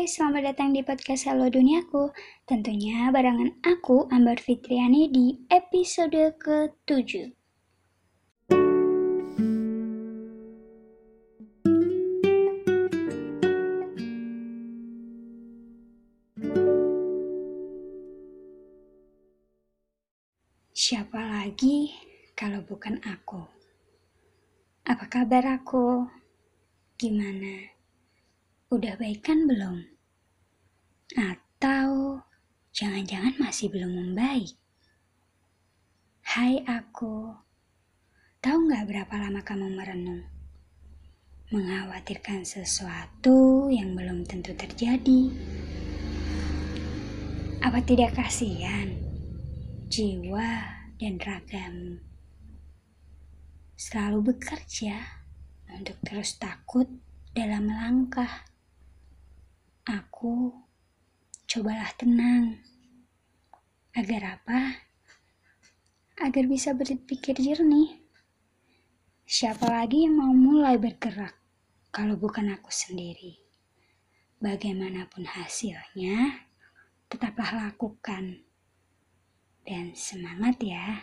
Hai, selamat datang di podcast Halo Duniaku. Tentunya barengan aku, Ambar Fitriani, di episode ke-7. Siapa lagi kalau bukan aku? Apa kabar aku? Gimana? Udah baikan belum? Atau jangan-jangan masih belum membaik? Hai aku, tahu nggak berapa lama kamu merenung? Mengkhawatirkan sesuatu yang belum tentu terjadi. Apa tidak kasihan jiwa dan ragamu? Selalu bekerja untuk terus takut dalam melangkah Aku cobalah tenang. Agar apa? Agar bisa berpikir jernih. Siapa lagi yang mau mulai bergerak kalau bukan aku sendiri? Bagaimanapun hasilnya, tetaplah lakukan. Dan semangat ya.